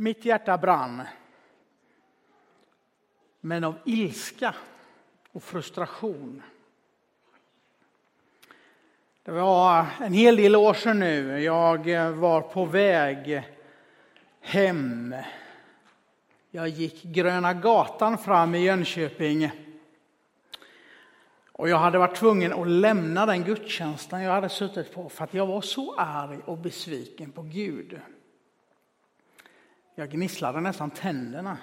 Mitt hjärta brann. Men av ilska och frustration. Det var en hel del år sedan nu. Jag var på väg hem. Jag gick Gröna Gatan fram i Jönköping. Och jag hade varit tvungen att lämna den gudstjänsten jag hade suttit på för att jag var så arg och besviken på Gud. Jag gnisslade nästan tänderna.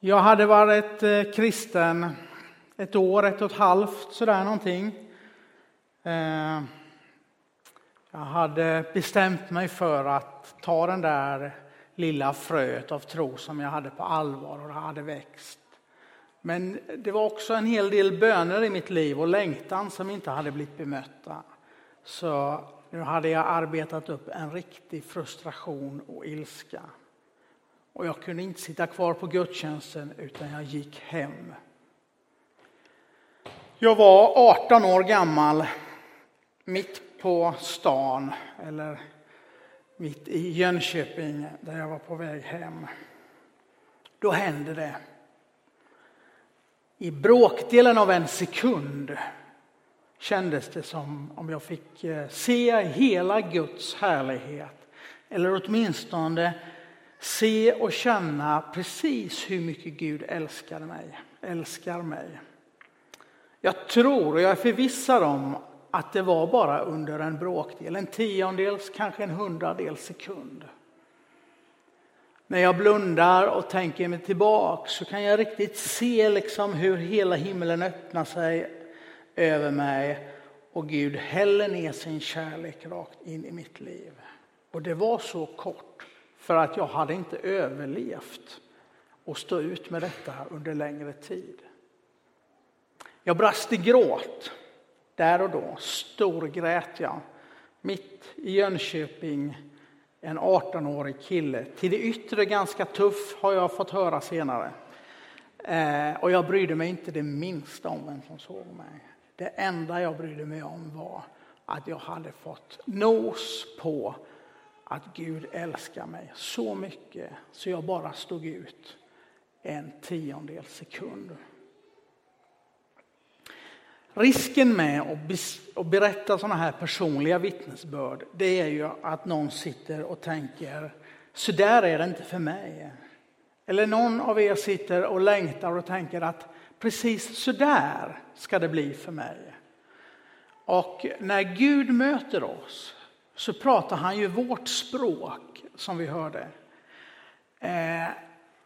Jag hade varit eh, kristen ett år, ett och ett halvt sådär någonting. Eh, jag hade bestämt mig för att ta den där lilla fröet av tro som jag hade på allvar och det hade växt. Men det var också en hel del böner i mitt liv och längtan som inte hade blivit bemötta. Så nu hade jag arbetat upp en riktig frustration och ilska. Och jag kunde inte sitta kvar på gudstjänsten utan jag gick hem. Jag var 18 år gammal, mitt på stan, eller mitt i Jönköping där jag var på väg hem. Då hände det. I bråkdelen av en sekund kändes det som om jag fick eh, se hela Guds härlighet. Eller åtminstone se och känna precis hur mycket Gud älskar mig. Älskar mig. Jag tror och jag är förvissad om att det var bara under en bråkdel, en tiondels, kanske en hundradels sekund. När jag blundar och tänker mig tillbaka så kan jag riktigt se liksom hur hela himlen öppnar sig över mig och Gud häller ner sin kärlek rakt in i mitt liv. Och det var så kort för att jag hade inte överlevt och stå ut med detta under längre tid. Jag brast i gråt där och då, storgrät jag mitt i Jönköping en 18-årig kille. Till det yttre ganska tuff har jag fått höra senare. Eh, och jag brydde mig inte det minsta om vem som såg mig. Det enda jag brydde mig om var att jag hade fått nos på att Gud älskar mig så mycket så jag bara stod ut en tiondel sekund. Risken med att berätta sådana här personliga vittnesbörd det är ju att någon sitter och tänker så där är det inte för mig. Eller någon av er sitter och längtar och tänker att precis så där ska det bli för mig. Och när Gud möter oss så pratar han ju vårt språk som vi hörde. Eh,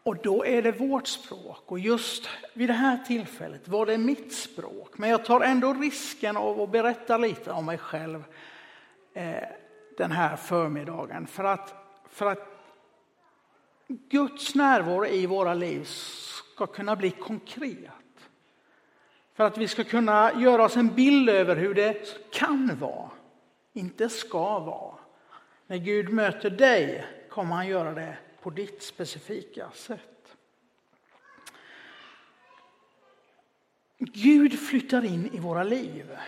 och då är det vårt språk. Och just vid det här tillfället var det mitt språk. Men jag tar ändå risken av att berätta lite om mig själv eh, den här förmiddagen. För att, för att Guds närvaro i våra liv ska kunna bli konkret. För att vi ska kunna göra oss en bild över hur det kan vara, inte ska vara. När Gud möter dig kommer han göra det på ditt specifika sätt. Gud flyttar in i våra liv.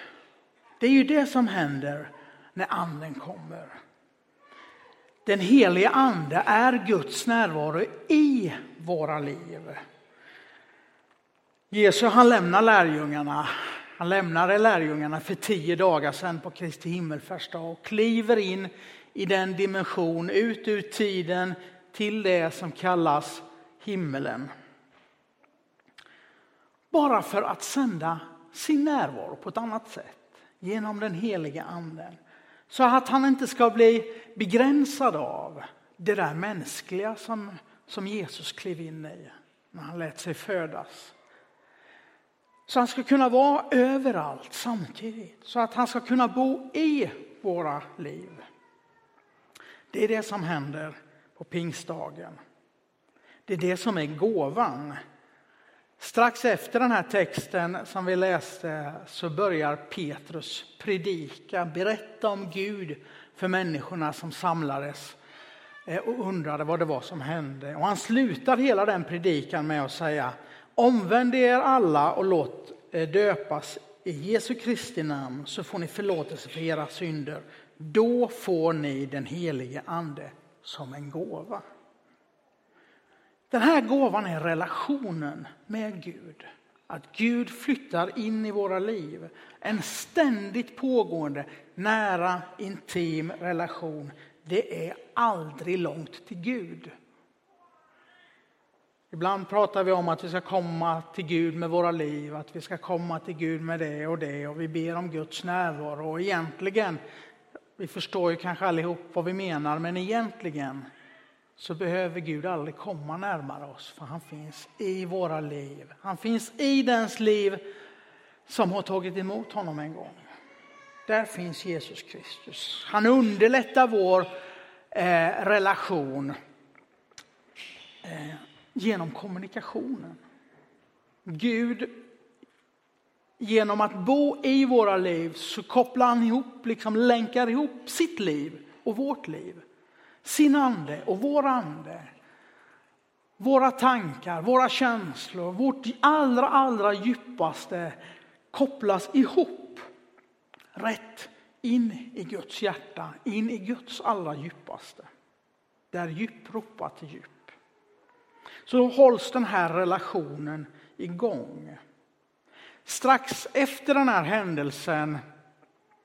Det är ju det som händer när anden kommer. Den heliga ande är Guds närvaro i våra liv. Jesus han lämnar lärjungarna. Han lämnade lärjungarna för tio dagar sedan på Kristi himmelfärdsdag och kliver in i den dimension ut ur tiden till det som kallas himmelen. Bara för att sända sin närvaro på ett annat sätt genom den heliga anden. Så att han inte ska bli begränsad av det där mänskliga som, som Jesus klev in i när han lät sig födas. Så han ska kunna vara överallt samtidigt. Så att han ska kunna bo i våra liv. Det är det som händer på pingstdagen. Det är det som är gåvan. Strax efter den här texten som vi läste så börjar Petrus predika, berätta om Gud för människorna som samlades eh, och undrade vad det var som hände. Och han slutar hela den predikan med att säga Omvänd er alla och låt eh, döpas i Jesu Kristi namn så får ni förlåtelse för era synder. Då får ni den helige ande som en gåva. Den här gåvan är relationen med Gud. Att Gud flyttar in i våra liv. En ständigt pågående, nära, intim relation. Det är aldrig långt till Gud. Ibland pratar vi om att vi ska komma till Gud med våra liv, att vi ska komma till Gud med det och det och vi ber om Guds närvaro. Och egentligen, vi förstår ju kanske allihop vad vi menar, men egentligen så behöver Gud aldrig komma närmare oss, för han finns i våra liv. Han finns i dens liv som har tagit emot honom en gång. Där finns Jesus Kristus. Han underlättar vår eh, relation eh, genom kommunikationen. Gud, genom att bo i våra liv så kopplar han ihop, liksom länkar ihop sitt liv och vårt liv sin ande och vår ande. Våra tankar, våra känslor, vårt allra, allra djupaste kopplas ihop rätt in i Guds hjärta, in i Guds allra djupaste. Där djup ropar till djup. Så hålls den här relationen igång. Strax efter den här händelsen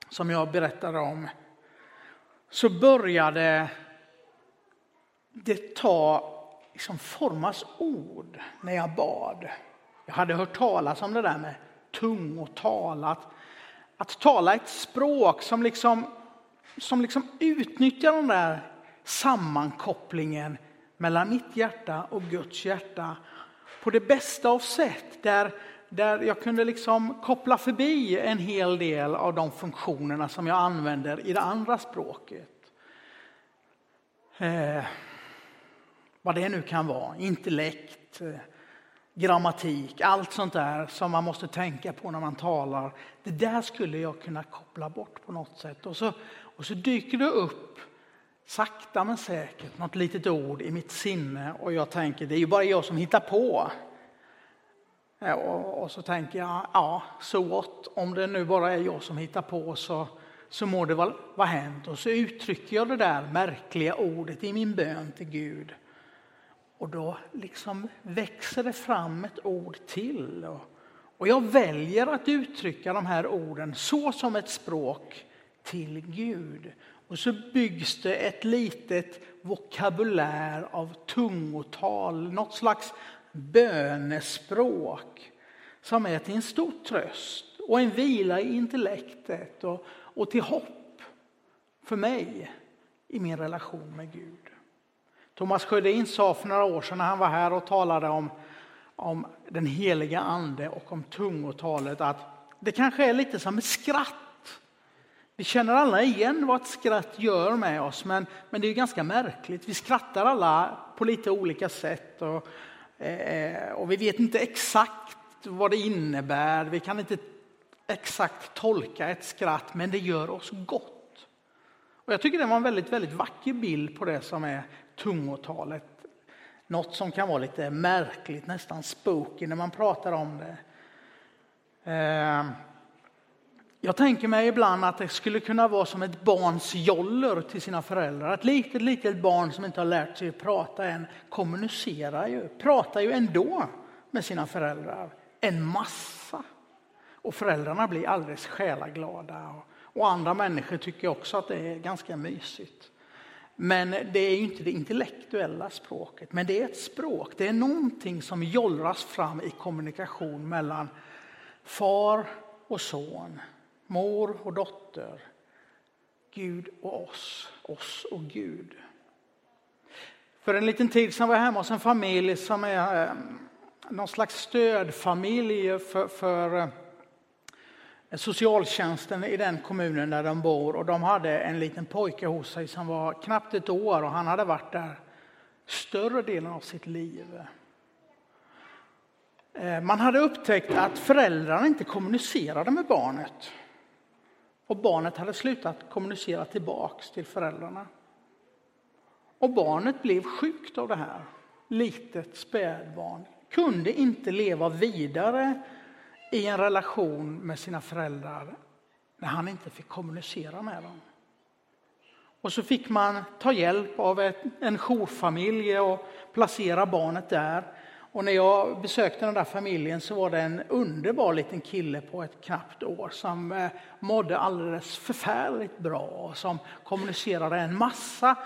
som jag berättade om så började det ta, liksom formas ord när jag bad. Jag hade hört talas om det där med tungotalat. Att tala ett språk som liksom, som liksom utnyttjar den där sammankopplingen mellan mitt hjärta och Guds hjärta på det bästa av sätt. Där, där jag kunde liksom koppla förbi en hel del av de funktionerna som jag använder i det andra språket. Eh vad det nu kan vara, intellekt, eh, grammatik, allt sånt där som man måste tänka på när man talar. Det där skulle jag kunna koppla bort på något sätt. Och så, och så dyker det upp, sakta men säkert, något litet ord i mitt sinne och jag tänker det är ju bara jag som hittar på. Och, och så tänker jag, ja, så what, om det nu bara är jag som hittar på så, så må det väl vara hänt. Och så uttrycker jag det där märkliga ordet i min bön till Gud. Och då liksom växer det fram ett ord till. Och jag väljer att uttrycka de här orden så som ett språk till Gud. Och så byggs det ett litet vokabulär av tungotal, något slags bönespråk som är till en stor tröst och en vila i intellektet och, och till hopp för mig i min relation med Gud. Thomas Sjödin sa för några år sedan när han var här och talade om, om den heliga ande och om tungotalet att det kanske är lite som ett skratt. Vi känner alla igen vad ett skratt gör med oss, men, men det är ganska märkligt. Vi skrattar alla på lite olika sätt och, eh, och vi vet inte exakt vad det innebär. Vi kan inte exakt tolka ett skratt, men det gör oss gott. Och jag tycker det var en väldigt, väldigt vacker bild på det som är tungotalet. Något som kan vara lite märkligt, nästan spooky när man pratar om det. Eh, jag tänker mig ibland att det skulle kunna vara som ett barns joller till sina föräldrar. Ett litet, litet barn som inte har lärt sig prata än kommunicerar ju, pratar ju ändå med sina föräldrar. En massa. Och föräldrarna blir alldeles själaglada. Och andra människor tycker också att det är ganska mysigt. Men det är inte det intellektuella språket, men det är ett språk. Det är någonting som jollras fram i kommunikation mellan far och son, mor och dotter, Gud och oss, oss och Gud. För en liten tid sedan var jag hemma hos en familj som är eh, någon slags stödfamilj för, för eh, socialtjänsten i den kommunen där de bor och de hade en liten pojke hos sig som var knappt ett år och han hade varit där större delen av sitt liv. Eh, man hade upptäckt att föräldrarna inte kommunicerade med barnet och barnet hade slutat kommunicera tillbaks till föräldrarna. Och barnet blev sjukt av det här. Litet spädbarn kunde inte leva vidare i en relation med sina föräldrar när han inte fick kommunicera med dem. Och så fick man ta hjälp av en jourfamilj och placera barnet där. Och när jag besökte den där familjen så var det en underbar liten kille på ett knappt år som eh, mådde alldeles förfärligt bra och som kommunicerade en massa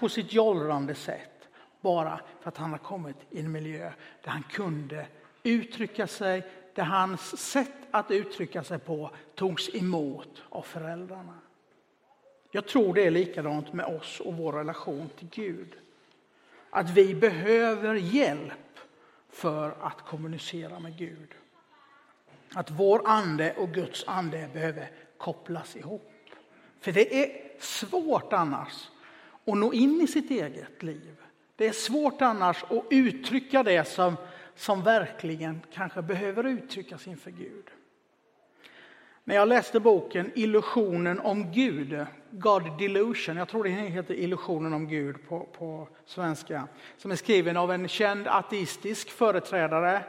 på sitt jollrande sätt. Bara för att han har kommit i en miljö där han kunde uttrycka sig, där hans sätt att uttrycka sig på togs emot av föräldrarna. Jag tror det är likadant med oss och vår relation till Gud. Att vi behöver hjälp för att kommunicera med Gud. Att vår ande och Guds ande behöver kopplas ihop. För det är svårt annars att nå in i sitt eget liv. Det är svårt annars att uttrycka det som, som verkligen kanske behöver uttryckas inför Gud. När jag läste boken Illusionen om Gud, God Delusion, jag tror det heter Illusionen om Gud på, på svenska, som är skriven av en känd ateistisk företrädare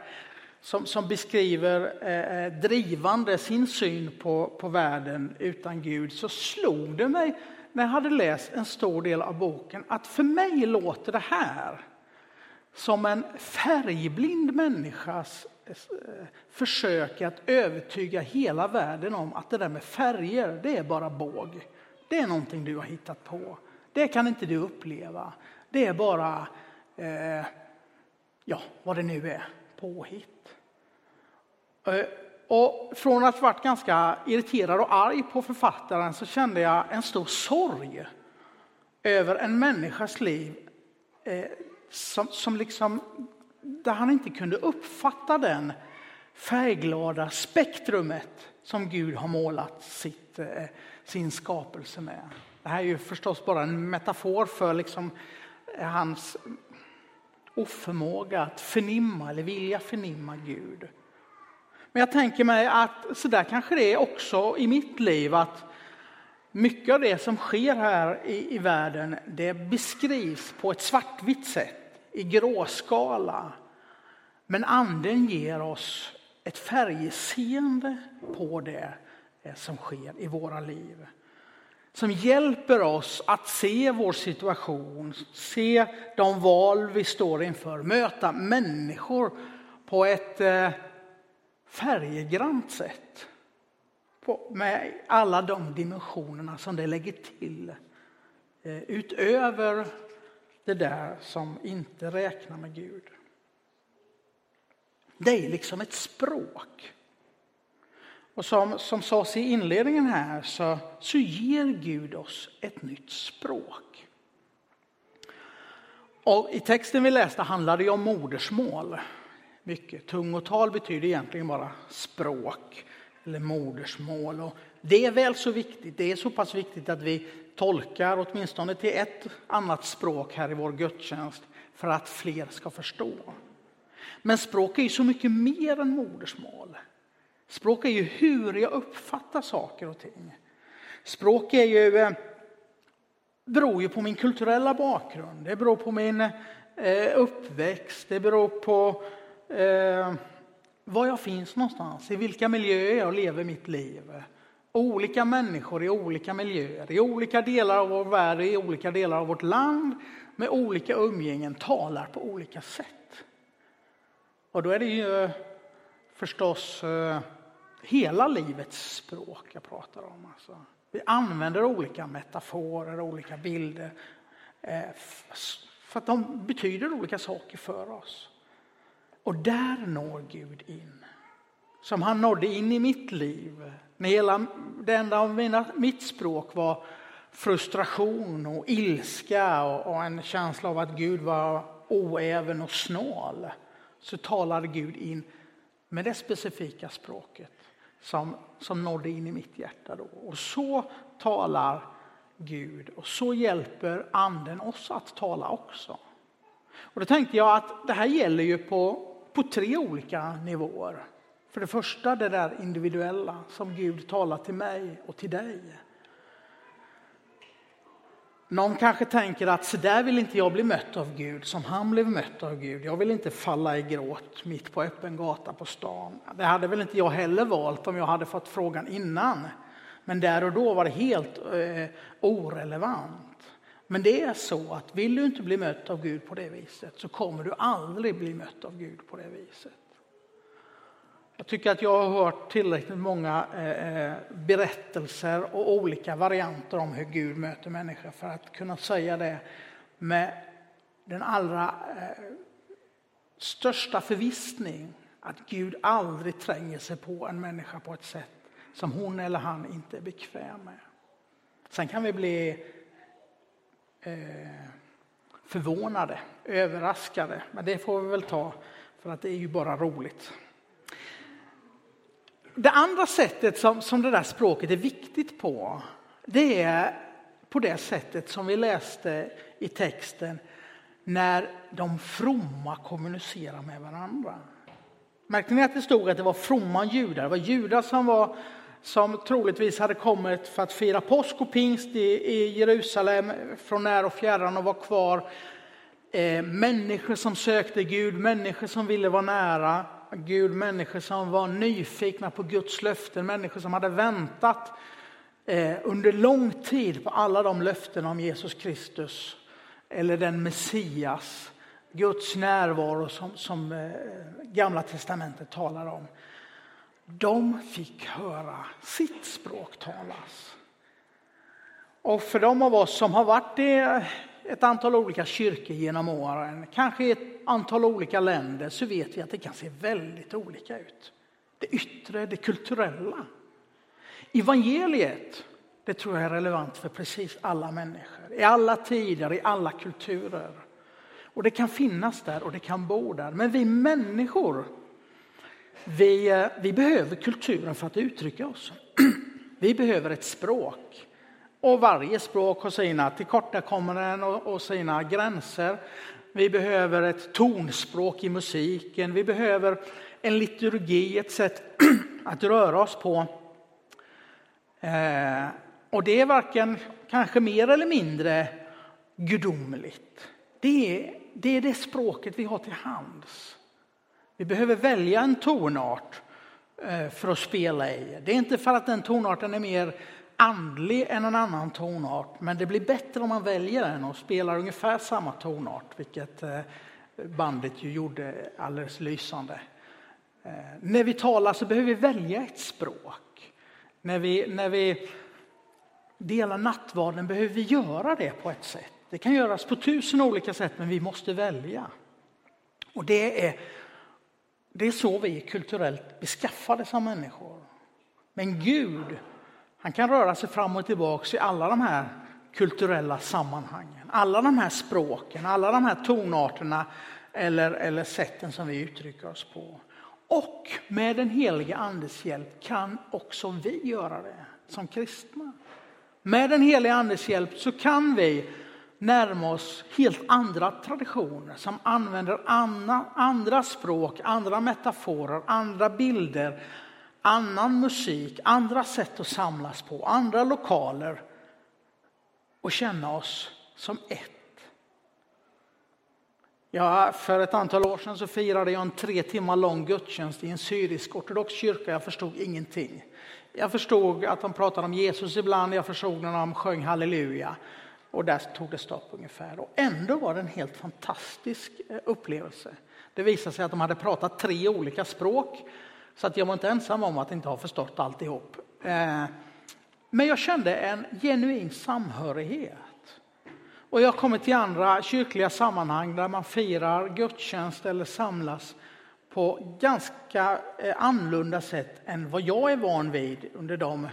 som, som beskriver eh, eh, drivande sin syn på, på världen utan Gud, så slog det mig när jag hade läst en stor del av boken att för mig låter det här som en färgblind människas försöka försöker att övertyga hela världen om att det där med färger, det är bara båg. Det är någonting du har hittat på. Det kan inte du uppleva. Det är bara, eh, ja, vad det nu är, påhitt. Eh, och från att varit ganska irriterad och arg på författaren så kände jag en stor sorg över en människas liv eh, som, som liksom där han inte kunde uppfatta den färgglada spektrumet som Gud har målat sitt, eh, sin skapelse med. Det här är ju förstås bara en metafor för liksom eh, hans oförmåga att förnimma eller vilja förnimma Gud. Men jag tänker mig att så där kanske det är också i mitt liv att mycket av det som sker här i, i världen det beskrivs på ett svartvitt sätt i gråskala. Men anden ger oss ett färgseende på det eh, som sker i våra liv. Som hjälper oss att se vår situation, se de val vi står inför, möta människor på ett eh, färggrant sätt. Med alla de dimensionerna som det lägger till. Eh, utöver det där som inte räknar med Gud. Det är liksom ett språk. Och som, som sades i inledningen här så, så ger Gud oss ett nytt språk. Och I texten vi läste handlade det om modersmål. Mycket. Tungotal betyder egentligen bara språk eller modersmål. Och det är väl så viktigt. Det är så pass viktigt att vi tolkar åtminstone till ett annat språk här i vår gudstjänst för att fler ska förstå. Men språk är ju så mycket mer än modersmål. Språk är ju hur jag uppfattar saker och ting. Språk är ju, eh, beror ju på min kulturella bakgrund, det beror på min eh, uppväxt, det beror på eh, var jag finns någonstans, i vilka miljöer jag lever mitt liv. Olika människor i olika miljöer, i olika delar av vår värld, i olika delar av vårt land med olika umgängen talar på olika sätt. Och då är det ju eh, förstås eh, hela livets språk jag pratar om. Alltså. Vi använder olika metaforer, olika bilder eh, för att de betyder olika saker för oss. Och där når Gud in. Som han nådde in i mitt liv. När hela, det enda av mina, mitt språk var frustration och ilska och, och en känsla av att Gud var oäven och snål så talade Gud in med det specifika språket som, som nådde in i mitt hjärta. Då. Och så talar Gud och så hjälper anden oss att tala också. Och då tänkte jag att det här gäller ju på, på tre olika nivåer. För det första det där individuella som Gud talar till mig och till dig. Någon kanske tänker att så där vill inte jag bli mött av Gud som han blev mött av Gud. Jag vill inte falla i gråt mitt på öppen gata på stan. Det hade väl inte jag heller valt om jag hade fått frågan innan. Men där och då var det helt eh, orelevant. Men det är så att vill du inte bli mött av Gud på det viset så kommer du aldrig bli mött av Gud på det viset. Jag tycker att jag har hört tillräckligt många eh, eh, berättelser och olika varianter om hur Gud möter människor för att kunna säga det med den allra eh, största förvissning att Gud aldrig tränger sig på en människa på ett sätt som hon eller han inte är bekväm med. Sen kan vi bli förvånade, överraskade, men det får vi väl ta för att det är ju bara roligt. Det andra sättet som, som det där språket är viktigt på, det är på det sättet som vi läste i texten när de fromma kommunicerar med varandra. Märkte ni att det stod att det var fromma judar? Det var judar som, var, som troligtvis hade kommit för att fira påsk och pingst i, i Jerusalem från när och fjärran och var kvar. Eh, människor som sökte Gud, människor som ville vara nära. Gud, människor som var nyfikna på Guds löften, människor som hade väntat eh, under lång tid på alla de löften om Jesus Kristus eller den Messias, Guds närvaro som, som eh, Gamla testamentet talar om. De fick höra sitt språk talas. Och för de av oss som har varit i ett antal olika kyrkor genom åren, kanske i ett antal olika länder, så vet vi att det kan se väldigt olika ut. Det yttre, det kulturella. Evangeliet, det tror jag är relevant för precis alla människor, i alla tider, i alla kulturer. Och det kan finnas där och det kan bo där. Men vi människor, vi, eh, vi behöver kulturen för att uttrycka oss. Vi behöver ett språk. Och varje språk har sina tillkortakommanden och sina gränser. Vi behöver ett tonspråk i musiken. Vi behöver en liturgi, ett sätt att röra oss på. Eh, och det är varken kanske mer eller mindre gudomligt. Det är, det är det språket vi har till hands. Vi behöver välja en tonart eh, för att spela i. Det är inte för att den tonarten är mer andlig än en annan tonart, men det blir bättre om man väljer den och spelar ungefär samma tonart, vilket eh, bandet ju gjorde alldeles lysande. Eh, när vi talar så behöver vi välja ett språk. När vi, när vi delar nattvarden behöver vi göra det på ett sätt. Det kan göras på tusen olika sätt, men vi måste välja. Och det är, det är så vi är kulturellt beskaffade som människor. Men Gud han kan röra sig fram och tillbaka i alla de här kulturella sammanhangen. Alla de här språken, alla de här tonarterna eller, eller sätten som vi uttrycker oss på. Och med den heliga andes hjälp kan också vi göra det som kristna. Med den heliga andes hjälp så kan vi närma oss helt andra traditioner som använder andra, andra språk, andra metaforer, andra bilder, annan musik, andra sätt att samlas på, andra lokaler och känna oss som ett. Ja, för ett antal år sedan så firade jag en tre timmar lång gudstjänst i en syrisk ortodox kyrka. Jag förstod ingenting. Jag förstod att de pratade om Jesus ibland, jag förstod när de sjöng halleluja. Och där tog det stopp ungefär. Och ändå var det en helt fantastisk eh, upplevelse. Det visade sig att de hade pratat tre olika språk så att jag var inte ensam om att inte ha förstått alltihop. Eh, men jag kände en genuin samhörighet. Och jag har kommit till andra kyrkliga sammanhang där man firar gudstjänst eller samlas på ganska eh, annorlunda sätt än vad jag är van vid under de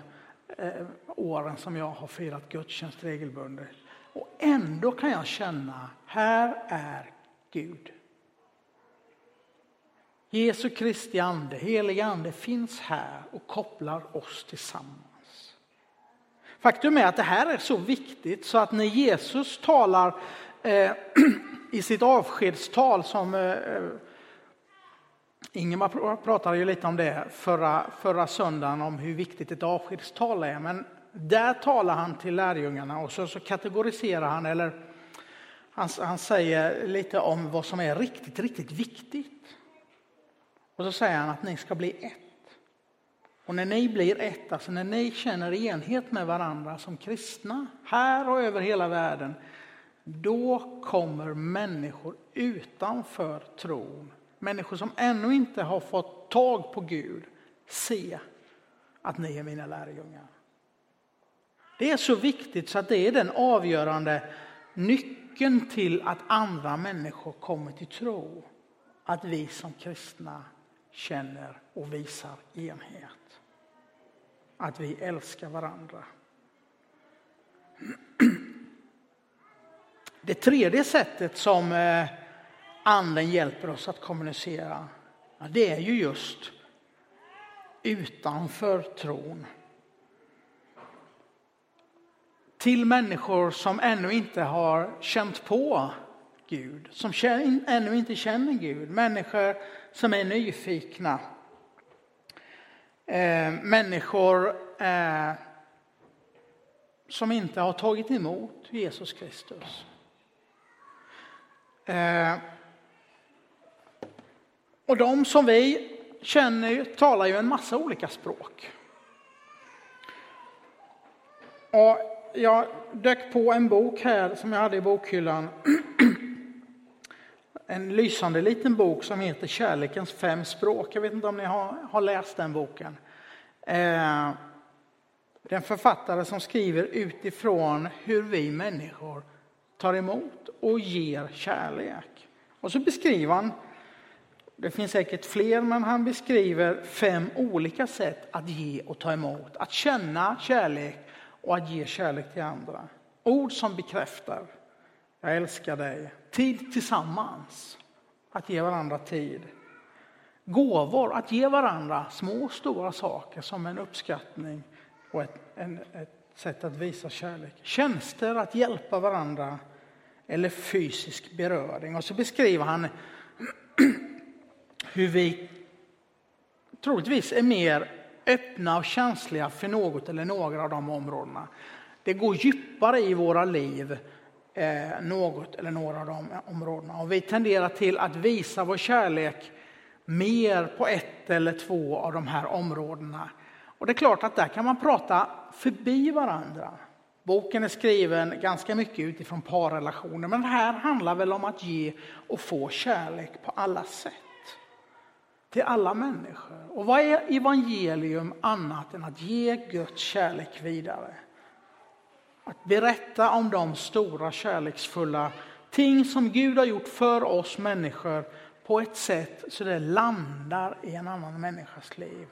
eh, åren som jag har firat gudstjänst regelbundet. Och ändå kan jag känna, här är Gud. Jesu Kristi ande, heliga ande, finns här och kopplar oss tillsammans. Faktum är att det här är så viktigt så att när Jesus talar eh, i sitt avskedstal som eh, eh Ingemar pratade ju lite om det förra, förra söndagen om hur viktigt ett avskedstal är. Men där talar han till lärjungarna och så, så kategoriserar han eller han, han säger lite om vad som är riktigt, riktigt viktigt. Och så säger han att ni ska bli ett. Och när ni blir ett, alltså när ni känner enhet med varandra som kristna, här och över hela världen, då kommer människor utanför tron, människor som ännu inte har fått tag på Gud, se att ni är mina lärjungar. Det är så viktigt så att det är den avgörande nyckeln till att andra människor kommer till tro. Att vi som kristna känner och visar enhet. Att vi älskar varandra. Det tredje sättet som eh, anden hjälper oss att kommunicera, det är ju just utanför tron. Till människor som ännu inte har känt på Gud, som ännu inte känner Gud. Människor som är nyfikna. Eh, människor eh, som inte har tagit emot Jesus Kristus. Eh, och de som vi känner talar ju en massa olika språk. Och jag dök på en bok här som jag hade i bokhyllan. En lysande liten bok som heter Kärlekens fem språk. Jag vet inte om ni har, har läst den boken. Eh, det är en författare som skriver utifrån hur vi människor tar emot och ger kärlek. Och så beskriver han, det finns säkert fler, men han beskriver fem olika sätt att ge och ta emot. Att känna kärlek och att ge kärlek till andra. Ord som bekräftar, jag älskar dig. Tid tillsammans, att ge varandra tid. Gåvor, att ge varandra små och stora saker som en uppskattning och ett, en, ett sätt att visa kärlek. Tjänster, att hjälpa varandra eller fysisk beröring. Och så beskriver han hur vi troligtvis är mer öppna och känsliga för något eller några av de områdena. Det går djupare i våra liv Eh, något eller några av de områdena. Och vi tenderar till att visa vår kärlek mer på ett eller två av de här områdena. Och det är klart att där kan man prata förbi varandra. Boken är skriven ganska mycket utifrån parrelationer, men det här handlar väl om att ge och få kärlek på alla sätt. Till alla människor. Och vad är evangelium annat än att ge Guds kärlek vidare? Att berätta om de stora kärleksfulla ting som Gud har gjort för oss människor på ett sätt så det landar i en annan människas liv.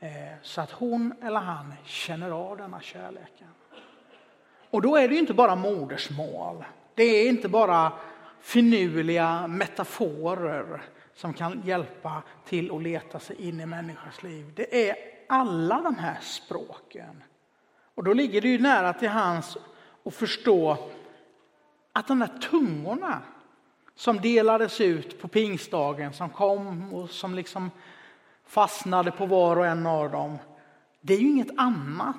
Eh, så att hon eller han känner av denna kärleken. Och då är det inte bara modersmål. Det är inte bara finurliga metaforer som kan hjälpa till att leta sig in i människans liv. Det är alla de här språken. Och då ligger det ju nära till hans att förstå att de där tungorna som delades ut på pingstdagen, som kom och som liksom fastnade på var och en av dem. Det är ju inget annat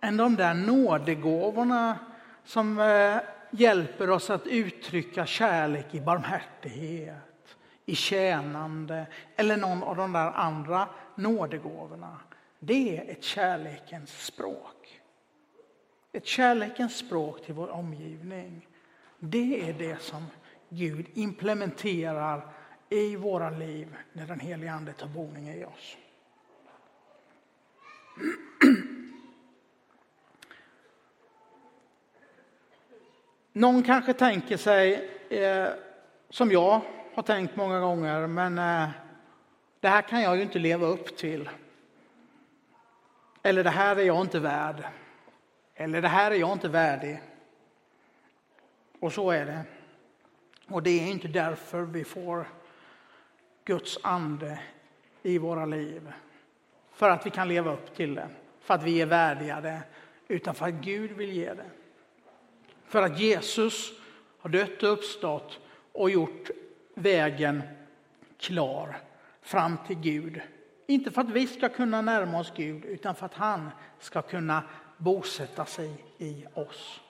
än de där nådegåvorna som eh, hjälper oss att uttrycka kärlek i barmhärtighet, i tjänande eller någon av de där andra nådegåvorna. Det är ett kärlekens språk. Ett kärlekens språk till vår omgivning. Det är det som Gud implementerar i våra liv när den helige Ande tar boning i oss. Någon kanske tänker sig, eh, som jag har tänkt många gånger, men eh, det här kan jag ju inte leva upp till. Eller det här är jag inte värd. Eller det här är jag inte värdig. Och så är det. Och det är inte därför vi får Guds ande i våra liv. För att vi kan leva upp till det, för att vi är värdiga det, utan för att Gud vill ge det. För att Jesus har dött och uppstått och gjort vägen klar fram till Gud. Inte för att vi ska kunna närma oss Gud, utan för att han ska kunna bosätta sig i oss.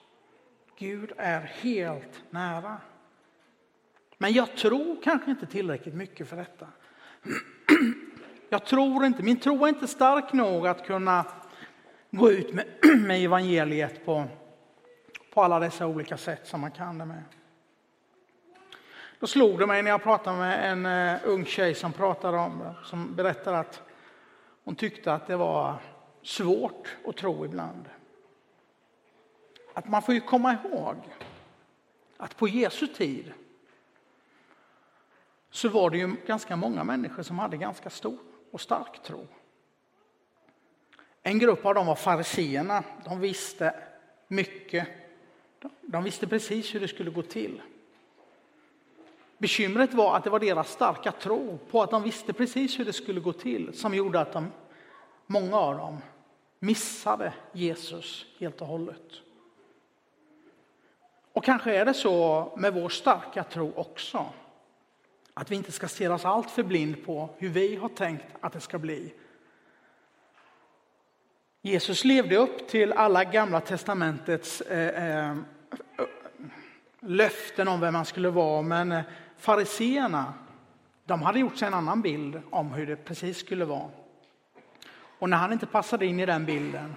Gud är helt nära. Men jag tror kanske inte tillräckligt mycket för detta. Jag tror inte, min tro är inte stark nog att kunna gå ut med, med evangeliet på på alla dessa olika sätt som man kan det med. Då slog det mig när jag pratade med en eh, ung tjej som pratade om som berättade att hon tyckte att det var svårt att tro ibland. Att man får ju komma ihåg att på Jesu tid så var det ju ganska många människor som hade ganska stor och stark tro. En grupp av dem var fariseerna. De visste mycket. De visste precis hur det skulle gå till. Bekymret var att det var deras starka tro på att de visste precis hur det skulle gå till som gjorde att de, många av dem missade Jesus helt och hållet. Och kanske är det så med vår starka tro också. Att vi inte ska stirras allt för blind på hur vi har tänkt att det ska bli. Jesus levde upp till alla gamla testamentets eh, eh, löften om vem han skulle vara, men eh, fariseerna de hade gjort sig en annan bild om hur det precis skulle vara. Och när han inte passade in i den bilden,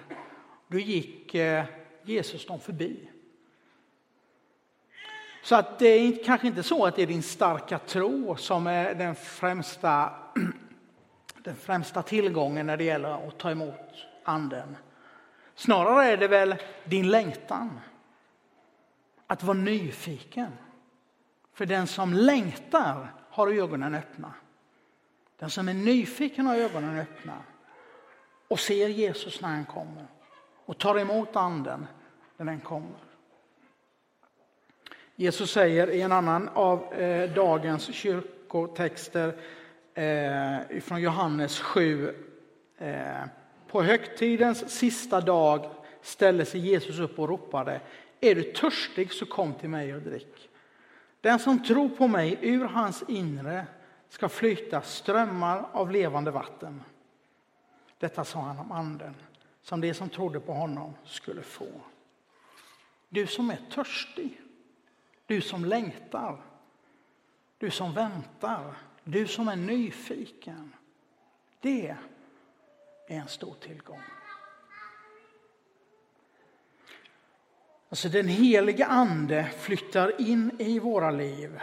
då gick eh, Jesus dem förbi. Så att det är kanske inte så att det är din starka tro som är den främsta, den främsta tillgången när det gäller att ta emot anden. Snarare är det väl din längtan. Att vara nyfiken. För den som längtar har ögonen öppna. Den som är nyfiken har ögonen öppna och ser Jesus när han kommer och tar emot anden när den kommer. Jesus säger i en annan av eh, dagens kyrkotexter eh, från Johannes 7. Eh, på högtidens sista dag ställde sig Jesus upp och ropade Är du törstig så kom till mig och drick. Den som tror på mig, ur hans inre ska flyta strömmar av levande vatten. Detta sa han om anden, som de som trodde på honom skulle få. Du som är törstig, du som längtar, du som väntar, du som är nyfiken. Det är en stor tillgång. Alltså den heliga ande flyttar in i våra liv.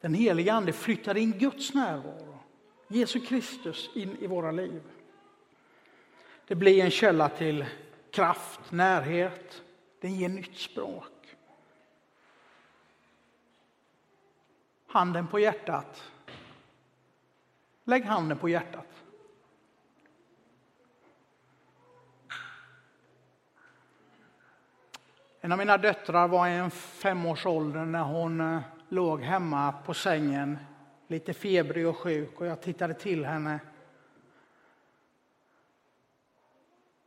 Den heliga ande flyttar in Guds närvaro, Jesu Kristus in i våra liv. Det blir en källa till kraft, närhet, den ger nytt språk. Handen på hjärtat. Lägg handen på hjärtat. En av mina döttrar var i en femårsålder när hon eh, låg hemma på sängen, lite febrig och sjuk och jag tittade till henne.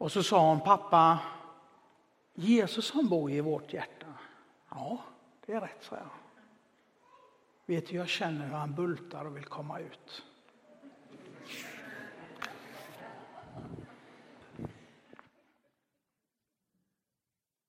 Och så sa hon, pappa, Jesus han bor i vårt hjärta. Ja, det är rätt, sa jag. Vet du, jag känner hur han bultar och vill komma ut.